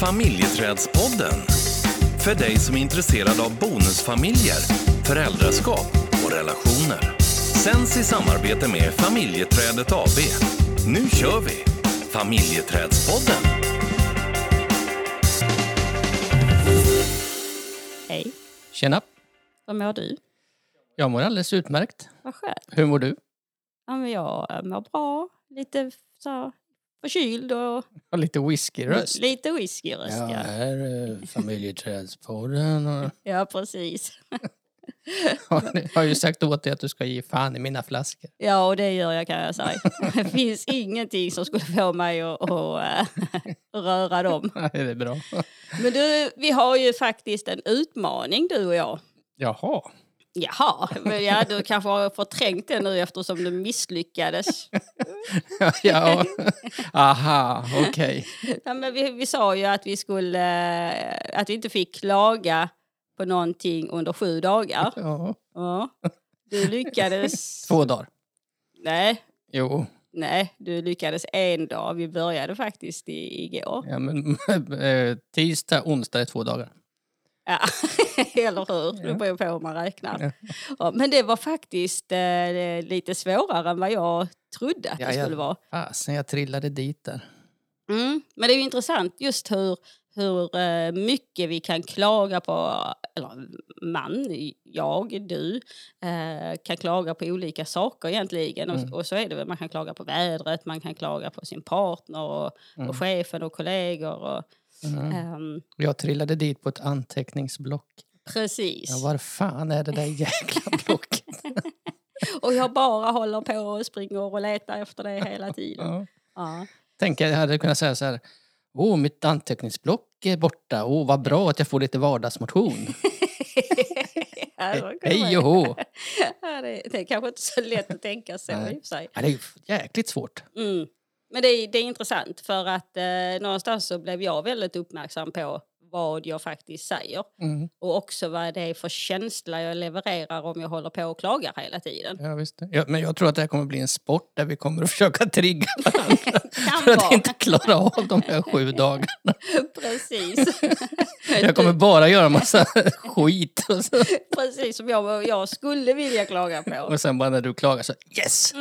Familjeträdspodden. För dig som är intresserad av bonusfamiljer, föräldraskap och relationer. Sänds i samarbete med Familjeträdet AB. Nu kör vi! Familjeträdspodden. Hej, Tjena! vad mår du? Jag mår alldeles utmärkt. Vad skönt. Hur mår du? Ja, men jag mår bra. Lite så förkyld och har lite whiskyröst. lite whiskyröst. Ja, Ja. här är familjeträdspodden. Och... ja, precis. Jag har ju sagt åt dig att du ska ge fan i mina flaskor. Ja, och det gör jag kan jag säga. Det finns ingenting som skulle få mig att, att äh, röra dem. Nej, det är bra. Men du, vi har ju faktiskt en utmaning du och jag. Jaha. Jaha, men ja, du kanske har förträngt det nu eftersom du misslyckades. ja. Aha, okej. Ja, men vi, vi sa ju att vi skulle, eh, att vi inte fick klaga på någonting under sju dagar. Ja. Ja. Du lyckades... Två dagar. Nej, Jo, nej, du lyckades en dag. Vi började faktiskt i, igår. ja, men, eh, tisdag, onsdag är två dagar. Ja, eller hur? Det beror på hur man räknar. Ja. Men det var faktiskt eh, lite svårare än vad jag trodde att Ja, det skulle vara. Fasen, jag trillade dit där. Mm. Men det är intressant just hur, hur eh, mycket vi kan klaga på, eller man, jag, du, eh, kan klaga på olika saker egentligen. Mm. Och, och så är det väl, man kan klaga på vädret, man kan klaga på sin partner och, Mm. och chefen och kollegor. Och, Mm. ehm, Jag trillade dit på ett anteckningsblock. precis. Ja, var fan är det där jäkla blocket? Och jag bara håller på och springer och letar efter det hela tiden. Ja. Ja. Tänk, jag hade kunnat säga så här. Åh, mitt anteckningsblock är borta. Åh, vad bra att jag får lite vardagsmotion. Hej och hå! Det, är kanske inte så lätt att tänka så Nej. i. Ja, det är jäkligt svårt. Mm. Men det är, det är intressant för att eh, någonstans så blev jag väldigt uppmärksam på vad jag faktiskt säger Mm. och också vad det är för känsla jag levererar om jag håller på och klagar hela tiden. Ja, visst. Ja, men jag tror att det här kommer bli en sport där vi kommer att försöka trigga varandra för att inte klara av de här sju dagarna. Precis. Jag kommer bara göra massa skit. Precis som jag, jag skulle vilja klaga på. och sen bara när du klagar så yes!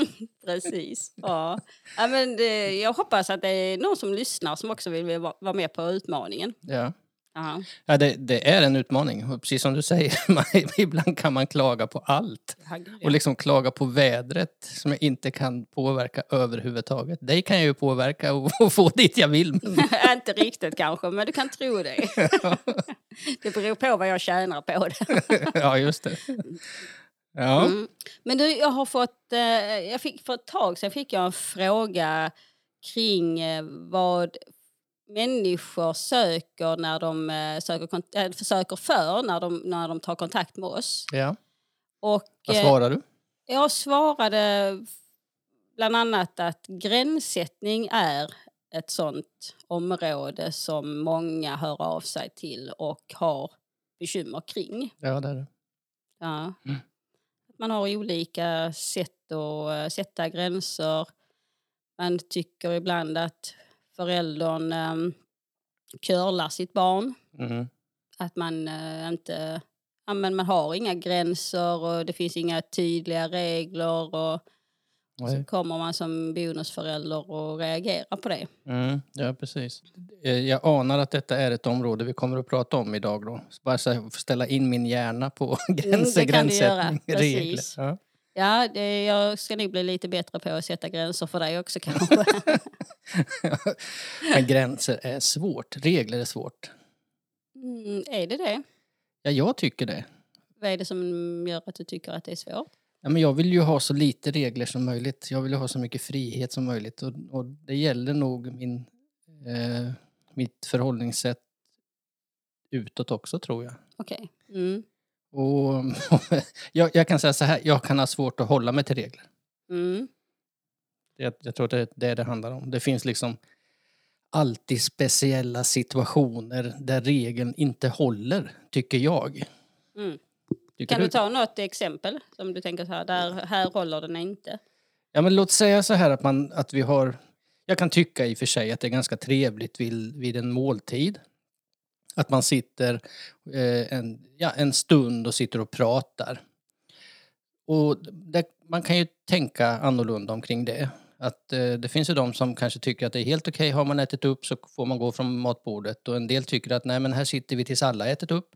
Precis. Ja. Ja, men det, jag hoppas att det är någon som lyssnar som också vill vara med på utmaningen. Ja. Ja. Ja, det, det är en utmaning. Och precis som du säger, man, ibland kan man klaga på allt. Och liksom klaga på vädret som jag inte kan påverka överhuvudtaget. Dig kan jag ju påverka och, och få dit jag vill. Inte riktigt kanske, men du kan tro det. det beror på vad jag tjänar på det. ja, just det. Ja. Mm. Men du, jag har fått, eh, jag fick för ett tag sedan fick jag en fråga kring eh, vad människor söker när de eh, söker, äh, försöker för när de, när de tar kontakt med oss. ja. Och, Vad eh, svarar du? Jag svarade bland annat att gränssättning är ett sånt område som många hör av sig till och har bekymmer kring. Ja, det är det. Ja. Mm. Man har olika sätt att sätta gränser. Man tycker ibland att föräldern um, curlar sitt barn. Mm. Att man eh, inte... Ja, men man har inga gränser och det finns inga tydliga regler. Och så kommer man som bonusförälder och reagerar på det. Mm. Ja, precis. Eh, Jag anar att detta är ett område vi kommer att prata om idag då. Bara så ställa in min hjärna på gränser, Mm, gränssättning, regler. Ja. Ja, det, jag ska nog bli lite bättre på att sätta gränser för dig också kanske. Men gränser är svårt. Regler är svårt. mm, är det det? Ja, jag tycker det. Vad är det som gör att du tycker att det är svårt? Ja, men jag vill ju ha så lite regler som möjligt. Jag vill ha så mycket frihet som möjligt. Och, och det gäller nog min, eh, mitt förhållningssätt utåt också, tror jag. Okej. Mm. Och jag, jag kan säga så här, jag kan ha svårt att hålla mig till regler. Mm. Jag, jag tror att det är det det handlar om. Det finns liksom alltid speciella situationer där regeln inte håller, tycker jag. Mm. Tycker Kan du ta något exempel som du tänker så här, där, här håller den inte? Ja, men låt säga så här att, man, att vi har... jag kan tycka i och för sig att det är ganska trevligt vid, vid en måltid. Att man sitter eh, en, ja, en stund och sitter och pratar. Och det, man kan ju tänka annorlunda omkring det. Att eh, det finns ju de som kanske tycker att det är helt okej, har man ätit upp så får man gå från matbordet. Och en del tycker att nej men här sitter vi tills alla ätit upp.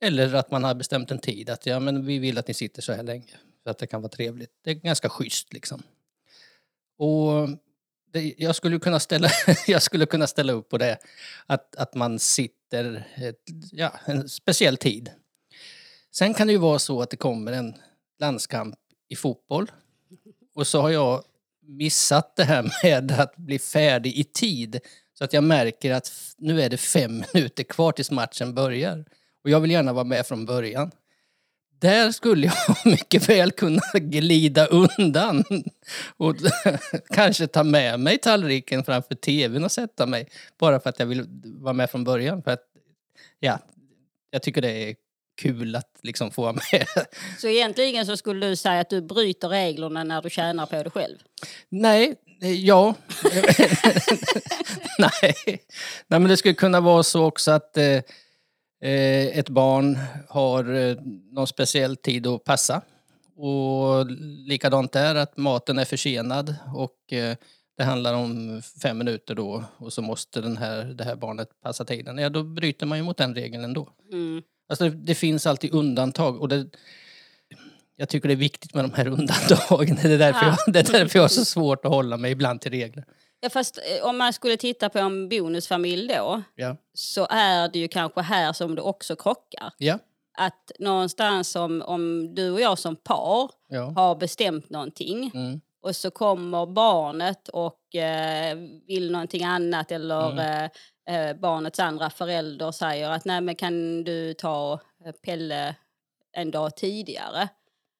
Eller att man har bestämt en tid, att ja men vi vill att ni sitter så här länge. För att det kan vara trevligt. Det är ganska schysst liksom. Och det, jag, skulle kunna ställa, jag skulle kunna ställa upp på det. Att, att man sitter ett, ja, en speciell tid. Sen kan det ju vara så att det kommer en landskamp i fotboll. Och så har jag missat det här med att bli färdig i tid. Så att jag märker att nu är det fem minuter kvar tills matchen börjar. Och jag vill gärna vara med från början. Där skulle jag mycket väl kunna glida undan och kanske ta med mig tallriken framför tvn och sätta mig. Bara för att jag vill vara med från början. För att, ja, jag tycker det är kul att liksom få vara med. Så egentligen så skulle du säga att du bryter reglerna när du tjänar på det själv? Nej, ja. Nej. Nej, men det skulle kunna vara så också att eh, ett barn har eh, någon speciell tid att passa. Och likadant där, att maten är försenad och eh, det handlar om fem minuter då och så måste den här, det här barnet passa tiden. Ja, då bryter man ju mot den regeln ändå. Mm. Alltså det, finns alltid undantag och det, jag tycker det är viktigt med de här undantagen. Det är, därför Ja. jag, det är därför jag har så svårt att hålla mig ibland till regler. Ja, fast eh, om man skulle titta på en bonusfamilj då Ja. så är det ju kanske här som det också krockar. Ja. Att någonstans om, om du och jag som par Ja. har bestämt någonting Mm. och så kommer barnet och eh, vill någonting annat eller Mm. eh, eh, barnets andra förälder säger att nej men kan du ta eh, Pelle en dag tidigare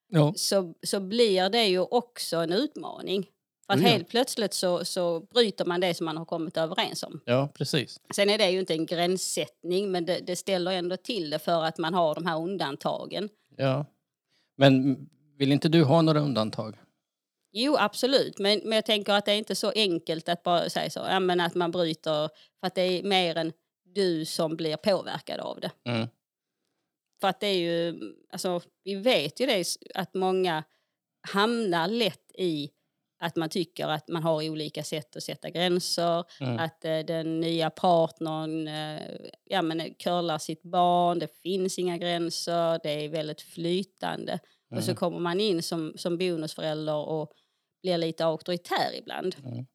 Ja. så, så blir det ju också en utmaning. För att helt plötsligt så, så bryter man det som man har kommit överens om. ja, precis. Sen är det ju inte en gränssättning men det, det ställer ändå till det för att man har de här undantagen. Ja. Men vill inte du ha några undantag? Jo, absolut. Men, men jag tänker att det är inte så enkelt att bara säga så. Ja, men att man bryter för att det är mer än du som blir påverkad av det. Mm. För att det är ju, alltså vi vet ju det att många hamnar lätt i att man tycker att man har olika sätt att sätta gränser, Mm. att eh, den nya partnern eh, ja, men, eh, curlar sitt barn, det finns inga gränser, det är väldigt flytande. Och så Mm. kommer man in som, som bonusförälder och blir lite auktoritär ibland. Mm.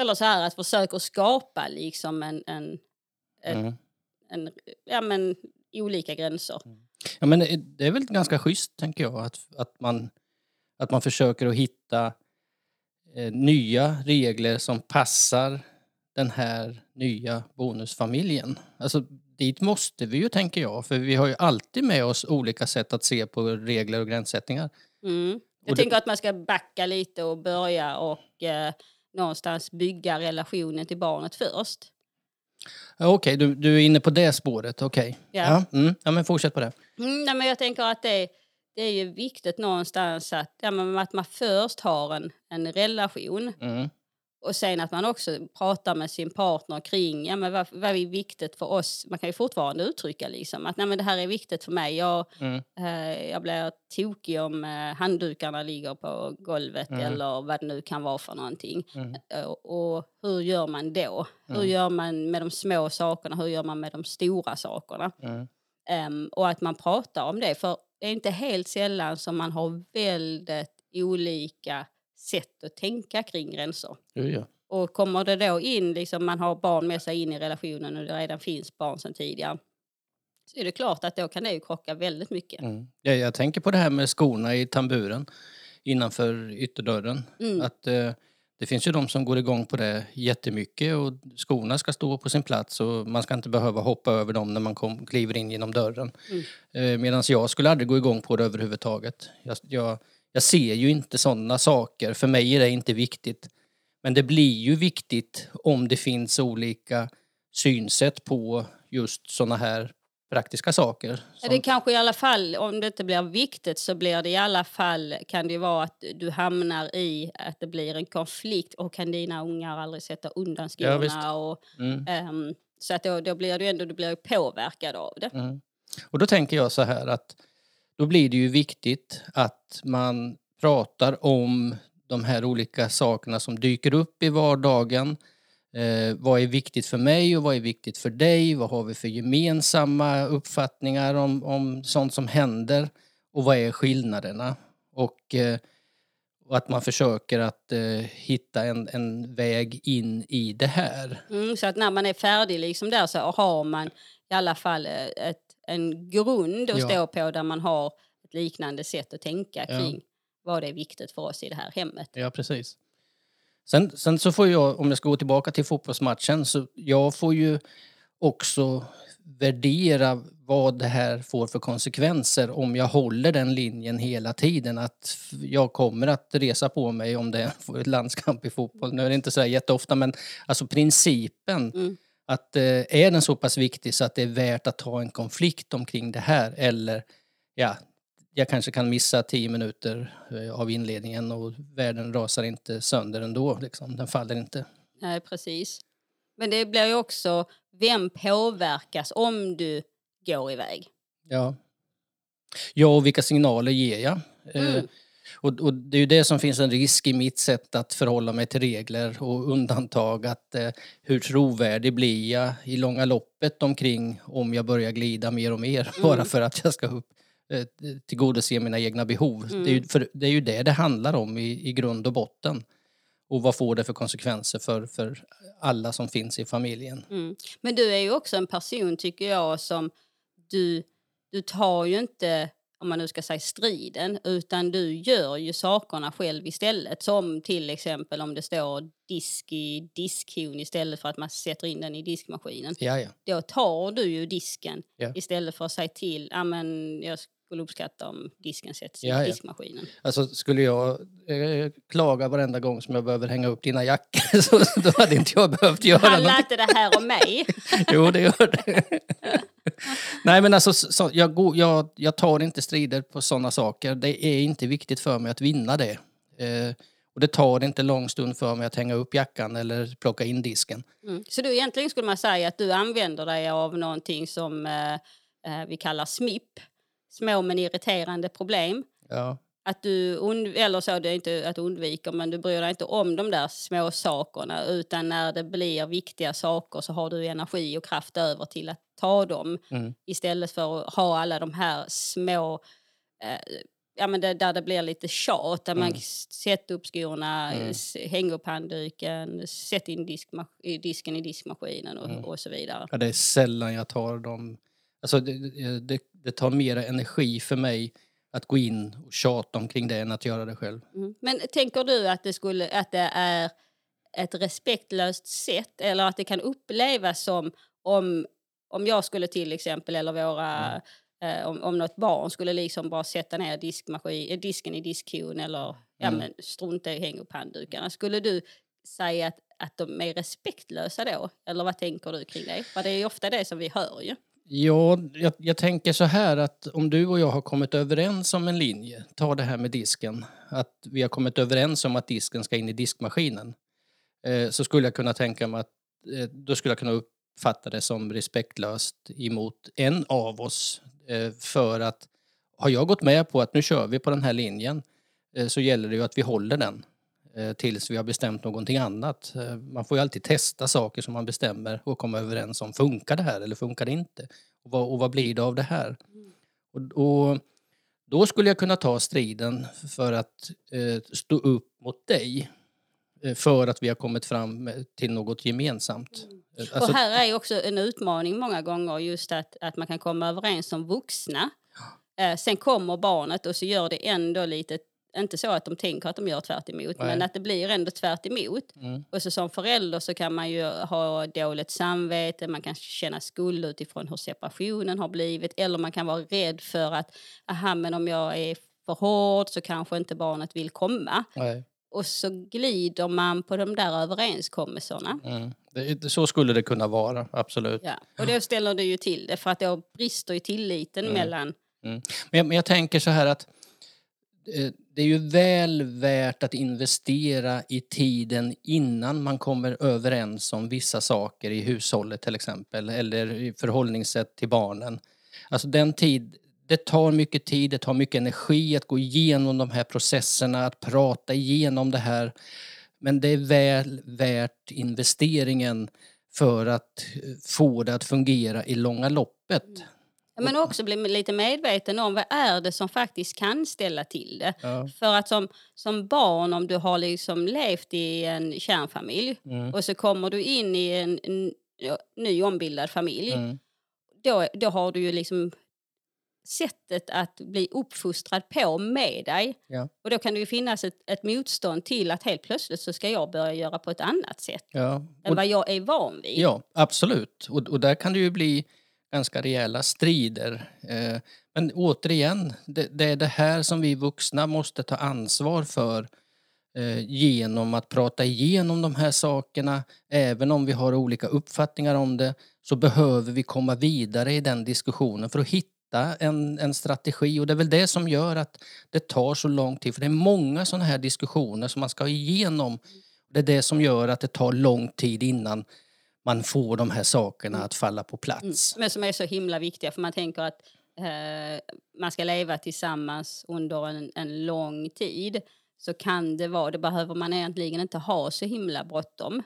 Eller så här att försöka skapa liksom en, en, ett, Mm. en ja, men, olika gränser. Ja, men det är väl ganska schysst, tänker jag, att, att, man, att man försöker att hitta eh, nya regler som passar den här nya bonusfamiljen. Alltså, dit måste vi ju, tänker jag, för vi har ju alltid med oss olika sätt att se på regler och gränssättningar. Mm. Jag Och det- tänker att man ska backa lite och börja och eh, någonstans bygga relationen till barnet först. Okej, du, du är inne på det spåret, okej. Ja. Ja, mm, ja, men fortsätt på det. Mm, nej, men jag tänker att det, det är ju viktigt någonstans att, ja, men att man först har en, en relation Mm. och sen att man också pratar med sin partner kring ja, men vad, vad är viktigt för oss. Man kan ju fortfarande uttrycka liksom att nej, men det här är viktigt för mig. Jag, Mm. eh, jag blir tokig om eh, handdukarna ligger på golvet Mm. eller vad det nu kan vara för någonting. Mm. Eh, och hur gör man då? Hur Mm. gör man med de små sakerna? Hur gör man med de stora sakerna? Ehm, och att man pratar om det. För det är inte helt sällan som man har väldigt olika sätt att tänka kring gränser. Jo, ja. Och kommer det då in, liksom man har barn med sig in i relationen och det redan finns barn sedan tidigare. Så är det klart att då kan det ju krocka väldigt mycket. Mm. Jag, jag tänker på det här med skorna i tamburen innanför ytterdörren. Mm. Att, eh, det finns ju de som går igång på det jättemycket och skorna ska stå på sin plats och man ska inte behöva hoppa över dem när man kom, kliver in genom dörren. Mm. Eh, Medan jag skulle aldrig gå igång på det överhuvudtaget. Jag, jag, jag ser ju inte sådana saker. För mig är det inte viktigt. Men det blir ju viktigt om det finns olika synsätt på just sådana här praktiska saker. Ja, Som, det kanske i alla fall, om det inte blir viktigt så blir det i alla fall, kan det vara att du hamnar i att det blir en konflikt och kan dina ungar aldrig sätta undan Ja, skorna. och, mm, ehm, så att då, då blir du ändå du blir påverkad av det. mm. Och då tänker jag så här att då blir det ju viktigt att man pratar om de här olika sakerna som dyker upp i vardagen. Eh, vad är viktigt för mig och vad är viktigt för dig? Vad har vi för gemensamma uppfattningar om, om sånt som händer? Och vad är skillnaderna? Och, eh, och att man försöker att eh, hitta en, en väg in i det här. Mm, så att när man är färdig liksom där så har man i alla fall eh, ett, en grund att Ja. stå på där man har ett liknande sätt att tänka Ja. kring vad det är viktigt för oss i det här hemmet. Ja, precis. Sen, sen så får jag, om jag ska gå tillbaka till fotbollsmatchen, så jag får ju också värdera vad det här får för konsekvenser om jag håller den linjen hela tiden. Att jag kommer att resa på mig om det är ett landskamp i fotboll. Nu är det inte så jätteofta, men alltså principen Mm. att eh, är den så pass viktig så att det är värt att ta en konflikt omkring det här eller ja, jag kanske kan missa tio minuter eh, av inledningen och världen rasar inte sönder ändå. Liksom. Den faller inte. Nej, precis. Men det blir ju också, vem påverkas om du går iväg? Ja. ja, och vilka signaler ger jag? Eh, Mm. och, och det är ju det som finns en risk i mitt sätt att förhålla mig till regler och undantag. Att, eh, hur trovärdig blir jag i långa loppet omkring om jag börjar glida mer och mer bara för att jag ska upp, tillgodose mina egna behov. Det, är ju, för det är ju det det handlar om i, i grund och botten. Och vad får det för konsekvenser för, för alla som finns i familjen? Mm. Men du är ju också en person, tycker jag, som du, du tar ju inte, om man nu ska säga striden, utan du gör ju sakerna själv istället. Som till exempel om det står disk i diskhon istället för att man sätter in den i diskmaskinen. Ja, ja. Då tar du ju disken Ja. istället för att säga till, ja men jag skulle uppskatta om disken sätts Ja, i diskmaskinen. Alltså skulle jag eh, klaga varenda gång som jag behöver hänga upp dina jackor så då hade inte jag behövt göra Handlar något. inte det här om mig? Jo, det gör det. Nej, men alltså så, jag, går, jag, jag tar inte strider på sådana saker. Det är inte viktigt för mig att vinna det. Eh, och det tar inte lång stund för mig att hänga upp jackan eller plocka in disken. Mm. Så du egentligen skulle man säga att du använder dig av någonting som eh, eh, vi kallar SMIP, små men irriterande problem. Ja, Att du, eller så, det är inte att du undviker, men du bryr dig inte om de där små sakerna utan när det blir viktiga saker så har du energi och kraft över till att ta dem Mm. istället för att ha alla de här små eh, Ja, men det, där det blir lite tjat, där man Mm. sätter upp skorna, Mm. hänger upp handduken, sätter in diskma- disken i diskmaskinen och, Mm. och så vidare. ja, det är sällan jag tar dem. Alltså det, det, det tar mer energi för mig att gå in och tjata omkring det än att göra det själv. Mm. Men tänker du att det, skulle, att det är ett respektlöst sätt eller att det kan upplevas som om, om jag skulle till exempel eller våra eh, om, om något barn skulle liksom bara sätta ner diskmaskin, eh, disken i diskhon eller ja, Mm. men strunta i att hänga upp handdukarna. Skulle du säga att, att de är respektlösa då? Eller vad tänker du kring det? För det är ofta det som vi hör ju. Ja, jag, jag tänker så här att om du och jag har kommit överens om en linje, ta det här med disken, att vi har kommit överens om att disken ska in i diskmaskinen, eh, så skulle jag kunna tänka mig att eh, då skulle jag kunna uppfatta det som respektlöst emot en av oss. Eh, för att har jag gått med på att nu kör vi på den här linjen eh, så gäller det ju att vi håller den tills vi har bestämt någonting annat. Eh, Man får ju alltid testa saker som man bestämmer och komma överens om. Funkar det här eller funkar det inte? Och vad, och vad blir det av det här? Och, och då skulle jag kunna ta striden för att eh, stå upp mot dig eh, för att vi har kommit fram till något gemensamt. Eh, Alltså, och här är också en utmaning många gånger just att, att man kan komma överens som vuxna. Eh, sen kommer barnet och så gör det ändå lite, inte så att de tänker att de gör tvärt emot, men att det blir ändå tvärt emot. Mm. Och så som förälder så kan man ju ha dåligt samvete, man kan känna skuld utifrån hur separationen har blivit eller man kan vara rädd för att aha, men om jag är för hård så kanske inte barnet vill komma. nej. och så glider man på de där överenskommelserna. Mm. Det, så skulle det kunna vara, absolut. Ja. Och då ställer det ju till det för att då brister ju tilliten Mm. mellan... Men jag, men jag tänker så här att eh, det är ju väl värt att investera i tiden innan man kommer överens om vissa saker i hushållet till exempel eller i förhållningssätt till barnen. Alltså den tid, det tar mycket tid, det tar mycket energi att gå igenom de här processerna, att prata igenom det här. Men det är väl värt investeringen för att få det att fungera i långa loppet. Men också bli lite medveten om vad är det som faktiskt kan ställa till det. Ja. För att som, som barn, om du har liksom levt i en kärnfamilj Mm. och så kommer du in i en, en ny ombildad familj, Mm. då, då har du ju liksom sättet att bli uppfostrad på med dig. Ja. Och då kan det ju finnas ett, ett motstånd till att helt plötsligt så ska jag börja göra på ett annat sätt Ja. än vad jag är van vid. ja, absolut. Och, och där kan det ju bli ganska rejäla strider. Eh, men återigen, det, är det här som vi vuxna måste ta ansvar för eh, genom att prata igenom de här sakerna. Även om vi har olika uppfattningar om det så behöver vi komma vidare i den diskussionen för att hitta en, en strategi. Och det är väl det som gör att det tar så lång tid. För det är många sådana här diskussioner som man ska igenom. Det är det som gör att det tar lång tid innan man får de här sakerna att falla på Mm. plats. Men som är så himla viktiga för man tänker att eh, man ska leva tillsammans under en, en lång tid så kan det vara, det behöver man egentligen inte ha så himla bråttom.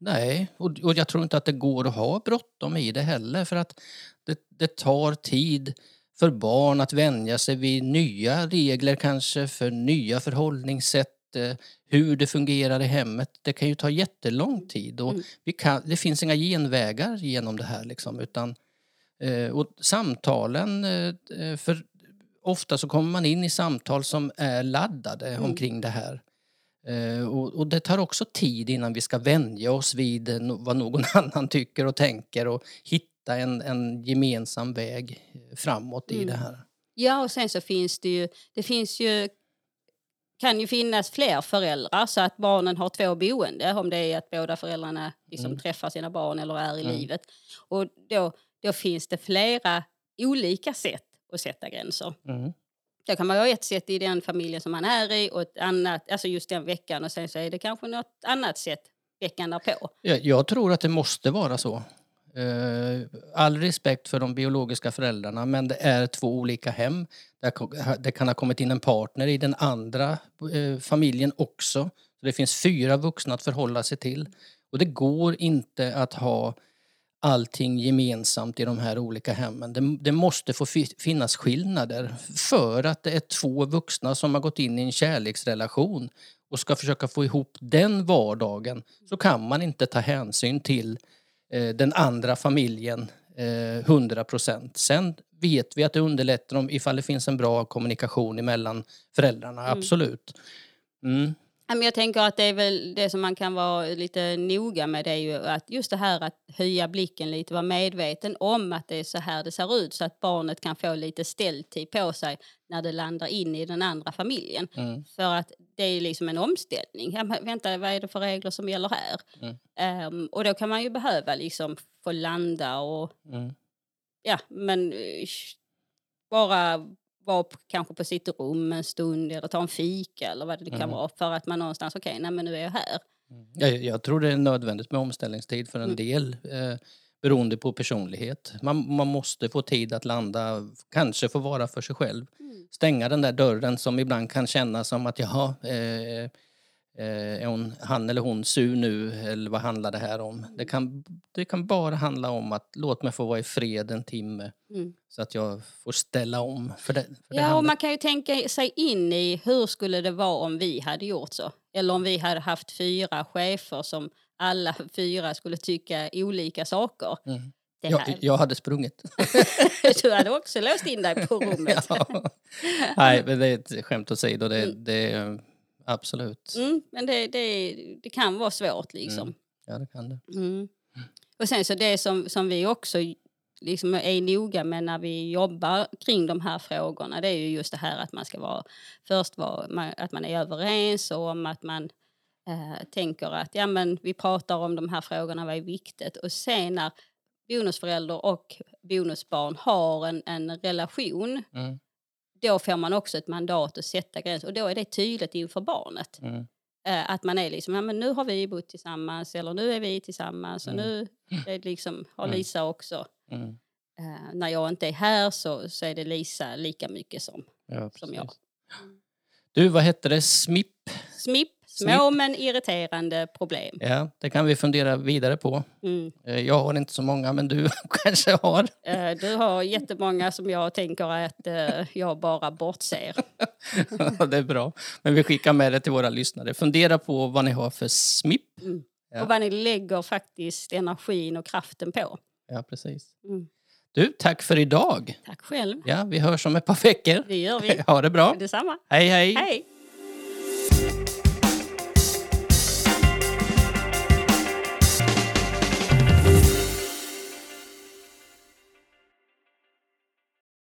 Nej, och, och jag tror inte att det går att ha bråttom i det heller för att det, det tar tid för barn att vänja sig vid nya regler kanske, för nya förhållningssätt, hur det fungerar i hemmet. Det kan ju ta jättelång tid och Mm. vi kan, det finns inga genvägar genom det här liksom utan eh, och samtalen, eh, eh, för ofta så kommer man in i samtal som är laddade Mm. omkring det här. Eh, och, och det tar också tid innan vi ska vänja oss vid eh, vad någon annan tycker och tänker och hitta en, en gemensam väg eh, framåt i Mm. det här. Ja, och sen så finns det ju, det finns ju, kan ju finnas fler föräldrar så att barnen har två boende om det är att båda föräldrarna liksom Mm. träffar sina barn eller är i Mm. livet. Och då, då finns det flera olika sätt att sätta gränser. Mm. Då kan man ha ett sätt i den familjen som man är i och ett annat, alltså just den veckan och sen så är det kanske något annat sätt veckan därpå. Jag, jag tror att det måste vara så. Eh, all respekt för de biologiska föräldrarna men det är två olika hem. Det kan ha kommit in en partner i den andra eh, familjen också. Det finns fyra vuxna att förhålla sig till. Och det går inte att ha allting gemensamt i de här olika hemmen. Det, det måste få finnas skillnader för att det är två vuxna som har gått in i en kärleksrelation och ska försöka få ihop den vardagen så kan man inte ta hänsyn till eh, den andra familjen eh, 100 procent. Sen vet vi att det underlättar om ifall det finns en bra kommunikation emellan föräldrarna, Mm. absolut. Mm. Men jag tänker att det är väl det som man kan vara lite noga med det är ju att just det här att höja blicken lite, vara medveten om att det är så här det ser ut så att barnet kan få lite ställtid på sig när det landar in i den andra familjen. Mm. För att det är liksom en omställning. Ja, vänta, vad är det för regler som gäller här? Mm. Ehm, och då kan man ju behöva liksom få landa och Mm. ja, men eh, bara vara på, kanske på sitt rum en stund eller ta en fika eller vad det kan Mm. vara för att man någonstans, okej, nej men nu är jag här. Jag, jag tror det är nödvändigt med omställningstid för en Mm. del eh, beroende på personlighet. Man, man måste få tid att landa, kanske få vara för sig själv. Mm. Stänga den där dörren som ibland kan kännas som att jaha, eh, är hon, han eller hon sur nu eller vad handlar det här om? Det kan, det kan bara handla om att låt mig få vara i fred en timme Mm. så att jag får ställa om. För det, för det Ja, och handlar- man kan ju tänka sig in i hur skulle det vara om vi hade gjort så? Eller om vi hade haft fyra chefer som alla fyra skulle tycka olika saker. Mm. Det jag, jag hade sprungit. Du hade också låst in dig på rummet. ja. Nej, men det är ett skämt åsido. Det, Mm. det absolut. Mm, men det, det, det kan vara svårt liksom. Mm. Ja, det kan det. Mm. Och sen så det som, som vi också liksom är noga med när vi jobbar kring de här frågorna det är ju just det här att man ska vara först vara, att man är överens och om att man eh, tänker att ja, men vi pratar om de här frågorna, vad är viktigt? Och sen när bonusförälder och bonusbarn har en, en relation Mm. Då får man också ett mandat att sätta gränser och då är det tydligt inför barnet. Mm. Eh, att man är liksom, ja men nu har vi bott tillsammans eller nu är vi tillsammans och Mm. nu är det liksom, har Mm. Lisa också. Mm. Eh, när jag inte är här så, så är det Lisa lika mycket som, Ja, som jag. Du, vad hette det? SMIP? SMIP, små men irriterande problem. Ja, det kan vi fundera vidare på. Mm. Eh, Jag har inte så många, men du kanske har. Eh, du har jättemånga som jag tänker att eh, jag bara bortser. Ja, det är bra. Men vi skickar med det till våra lyssnare. Fundera på vad ni har för SMIP. Mm. Ja. Och vad ni lägger faktiskt energin och kraften på. Ja, precis. Mm. Du, tack för idag. Tack själv. Ja, vi hörs om ett par veckor. Det gör vi. Ha det bra. Detsamma. Hej, hej. Hej!